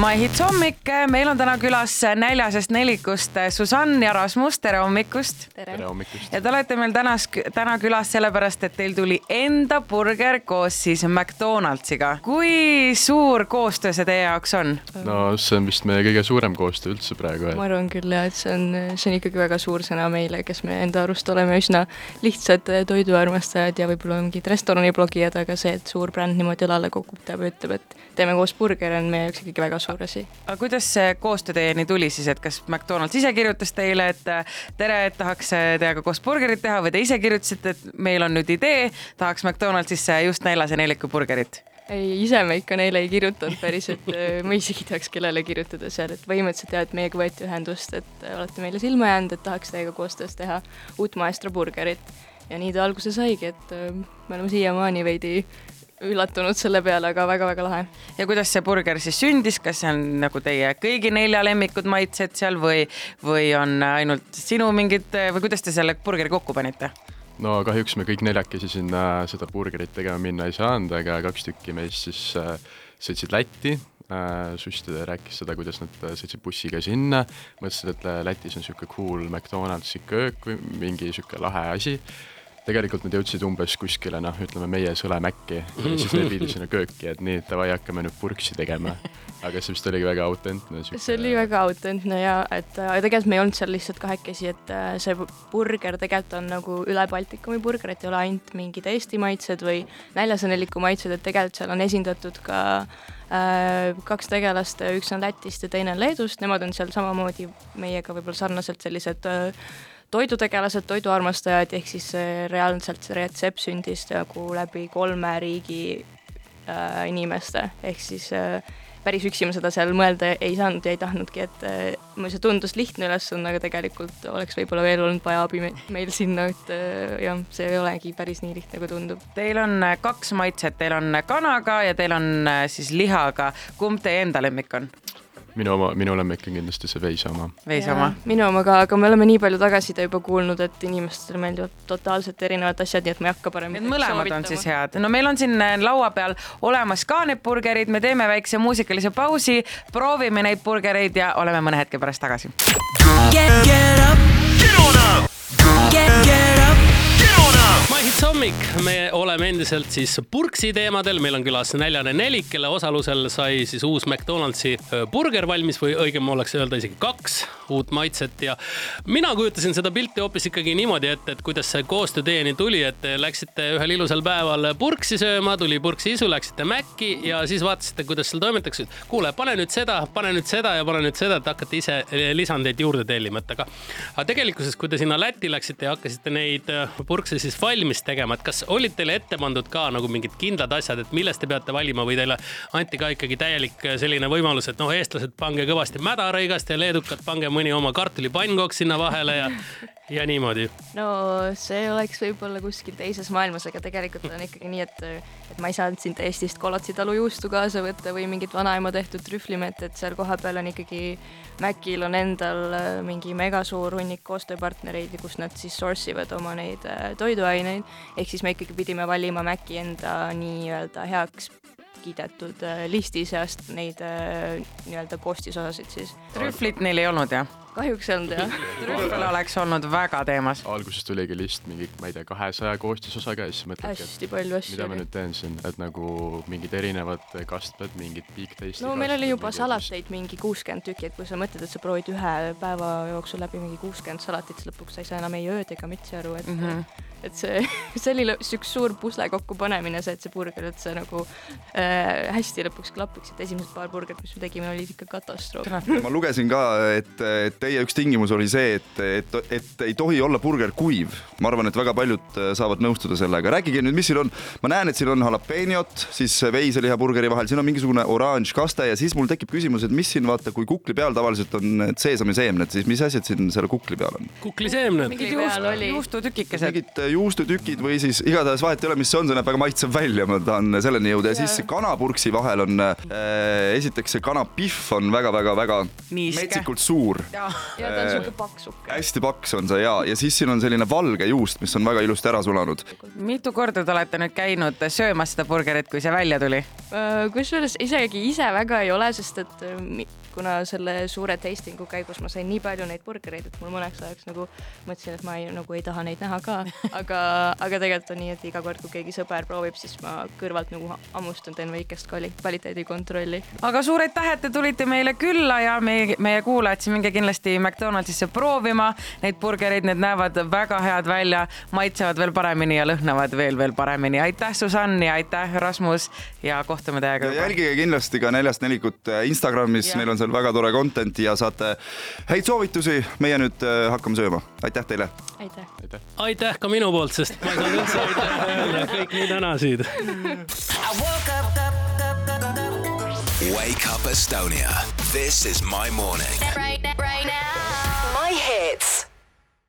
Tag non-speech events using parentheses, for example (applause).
My Hits hommik, meil on täna külas näljasest nelikust Susann ja Rasmus, tere hommikust. tere hommikust. ja te olete meil tänas, täna külas sellepärast, et teil tuli enda burger koos siis McDonaldsiga. kui suur koostöö see teie jaoks on? no see on vist meie kõige suurem koostöö üldse praegu. ma arvan küll jah, et see on, see on ikkagi väga suur sõna meile, kes me enda arust oleme üsna lihtsad toiduarmastajad ja võib-olla mingid restoraniblogijad, aga see, et suur bränd niimoodi õlale koputab ja ütleb, et teeme koos burgeri, on meie jaoks ikkagi väga suur asi. aga kuidas see koostöö teieni tuli siis, et kas McDonalds ise kirjutas teile, et tere, et tahaks teiega koos burgerit teha või te ise kirjutasite, et meil on nüüd idee, tahaks McDonaldsisse just näljase neeliku burgerit? ei, ise me ikka neile ei kirjutanud päris, et äh, (laughs) ma isegi ei teaks, kellele kirjutada seal, et põhimõtteliselt jah, et meiega võeti ühendust, et äh, olete meile silma jäänud, et tahaks teiega koostöös teha uut maestro burgerit. ja nii ta alguse saigi, et äh, me oleme siiamaani veidi üllatunud selle peale, aga väga-väga lahe. ja kuidas see burger siis sündis, kas see on nagu teie kõigi nelja lemmikud maitsed seal või, või on ainult sinu mingid või kuidas te selle burgeri kokku panite? no kahjuks me kõik neljakesi sinna seda burgerit tegema minna ei saanud, aga kaks tükki meist siis äh, sõitsid Lätti äh,. Susti rääkis seda, kuidas nad sõitsid bussiga sinna, mõtlesid, et Lätis on niisugune cool McDonaldsi köök või mingi niisugune lahe asi tegelikult nad jõudsid umbes kuskile noh, ütleme meie Sõlemäkki ja siis (laughs) neil viidi sinna kööki, et nii, et davai, hakkame nüüd purksi tegema. aga see vist oligi väga autentne. see oli väga autentne ja et äh, tegelikult me ei olnud seal lihtsalt kahekesi, et äh, see burger tegelikult on nagu üle Baltikumi burger, et ei ole ainult mingid Eesti maitsed või näljasõneliku maitsed, et tegelikult seal on esindatud ka äh, kaks tegelast, üks on Lätist ja teine on Leedust, nemad on seal samamoodi meiega võib-olla sarnaselt sellised äh, toidutegelased, toiduarmastajad, ehk siis reaalselt see retsept sündis nagu läbi kolme riigi äh, inimeste, ehk siis äh, päris üksi ma seda seal mõelda ei saanud ja ei tahtnudki, et äh, mulle see tundus lihtne ülesanne, aga tegelikult oleks võib-olla veel olnud vaja abi meil sinna, et äh, jah, see ei olegi päris nii lihtne, kui tundub. Teil on äh, kaks maitset, teil on kanaga ja teil on äh, siis lihaga. kumb teie enda lemmik on? Minu oma, minu lemmik on kindlasti see veise oma. veise oma? minu oma ka, aga me oleme nii palju tagasiside juba kuulnud, et inimestele meeldivad totaalselt erinevad asjad, nii et ma ei hakka parem. Need mõlemad soovitama. on siis head. no meil on siin äh, laua peal olemas ka need burgerid, me teeme väikse muusikalise pausi, proovime neid burgereid ja oleme mõne hetke pärast tagasi. Get, get up. Get on up. Mahits hommik, me oleme endiselt siis purksi teemadel, meil on külas näljane nelik, kelle osalusel sai siis uus McDonaldsi burger valmis või õigem oleks öelda isegi kaks uut maitset ja mina kujutasin seda pilti hoopis ikkagi niimoodi ette, et kuidas see koostöö teieni tuli, et te läksite ühel ilusal päeval purksi sööma, tuli purksi isu, läksite Maci ja siis vaatasite, kuidas seal toimetatakse. kuule, pane nüüd seda, pane nüüd seda ja pane nüüd seda, et hakkate ise lisandeid juurde tellima, et aga, aga tegelikkuses, kui te sinna Lätti läksite ja hakkasite neid purkse siis valmis tegema, et kas olid teile ette pandud ka nagu mingid kindlad asjad, et millest te peate valima või teile anti ka ikkagi täielik selline võimalus, et noh, eestlased, pange kõvasti mädarõigast ja leedukad, pange mõni oma kartulipannkook sinna vahele ja ja niimoodi. no see oleks võib-olla kuskil teises maailmas, aga tegelikult on ikkagi nii, et, et ma ei saanud siin Eestist Kolotsi talu juustu kaasa võtta või mingit vanaema tehtud trühvlimett, et seal kohapeal on ikkagi, Mäkil on endal äh, mingi megasuur hunnik koostööpartnereid, kus nad siis source ivad oma neid äh, toiduaineid. ehk siis me ikkagi pidime valima Mäki enda nii-öelda heaks kiidetud äh, listi seast neid nii-öelda koostisosasid siis. trühvlit neil ei olnud jah? kahjuks ei olnud jah. (laughs) trühvel oleks olnud väga teemas. alguses tuligi list mingi, ma ei tea, kahesaja koostisosaga ja siis mõtledki, et mida ma nüüd teen siin, et nagu mingid erinevad kastmed, mingid big taste'i. no meil oli juba salateid mingi kuuskümmend tükki, et kui sa mõtled, et sa proovid ühe päeva jooksul läbi mingi kuuskümmend salatit, siis lõpuks sa ei saa enam ei ööd ega mütsi aru, et mm -hmm et see, (laughs) see oli üks suur pusle kokkupanemine, see, et see burger üldse nagu äh, hästi lõpuks klapiks, et esimesed paar burgerit, mis me tegime, olid ikka katastroof. ma lugesin ka, et, et teie üks tingimus oli see, et, et, et ei tohi olla burger kuiv. ma arvan, et väga paljud äh, saavad nõustuda sellega. rääkige nüüd, mis siin on. ma näen, et siin on jalapeenot, siis veiselihaburgeri vahel, siin on mingisugune oranž kaste ja siis mul tekib küsimus, et mis siin vaata, kui kukli peal tavaliselt on seesamiseemned, siis mis asjad siin selle kukli peal on? kukliseemned. mingid juust, juustutükikesed. Juustutükid või siis igatahes vahet ei ole, mis see on, see näeb väga maitsev välja, ma tahan selleni jõuda ja siis kanapurksi vahel on äh, esiteks see kanapihv on väga-väga-väga metsikult suur. ja ta on siuke paksuke. hästi paks on see ja, ja siis siin on selline valge juust, mis on väga ilusti ära sulanud. mitu korda te olete nüüd käinud söömas seda burgerit, kui see välja tuli? kusjuures isegi ise väga ei ole, sest et äh, kuna selle suure tasting'u käigus ma sain nii palju neid burgereid, et mul mõneks ajaks nagu mõtlesin, et ma ei, nagu ei taha neid näha ka, (laughs) aga, aga tegelikult on nii, et iga kord, kui keegi sõber proovib, siis ma kõrvalt nagu hammustan, teen väikest kvali-, kvaliteedikontrolli. aga suur aitäh, et te tulite meile külla ja meie, meie kuulajad siin minge kindlasti McDonaldsisse proovima neid burgereid, need näevad väga head välja, maitsevad veel paremini ja lõhnavad veel, veel paremini. aitäh, Susann ja aitäh, Rasmus ja kohtume teiega. ja jälgige kindlasti ka Neljast Nelikut Instagramis, meil on seal väga tore content ja saate häid soovitusi. meie nüüd äh, hakkame sööma, aitäh teile. aitäh. aitäh ka minu poolt, sest ma ei saanud üldse aitäh öelda, kõik nii tänasid. Wake up Estonia. This is my morning. right, right now. My hits.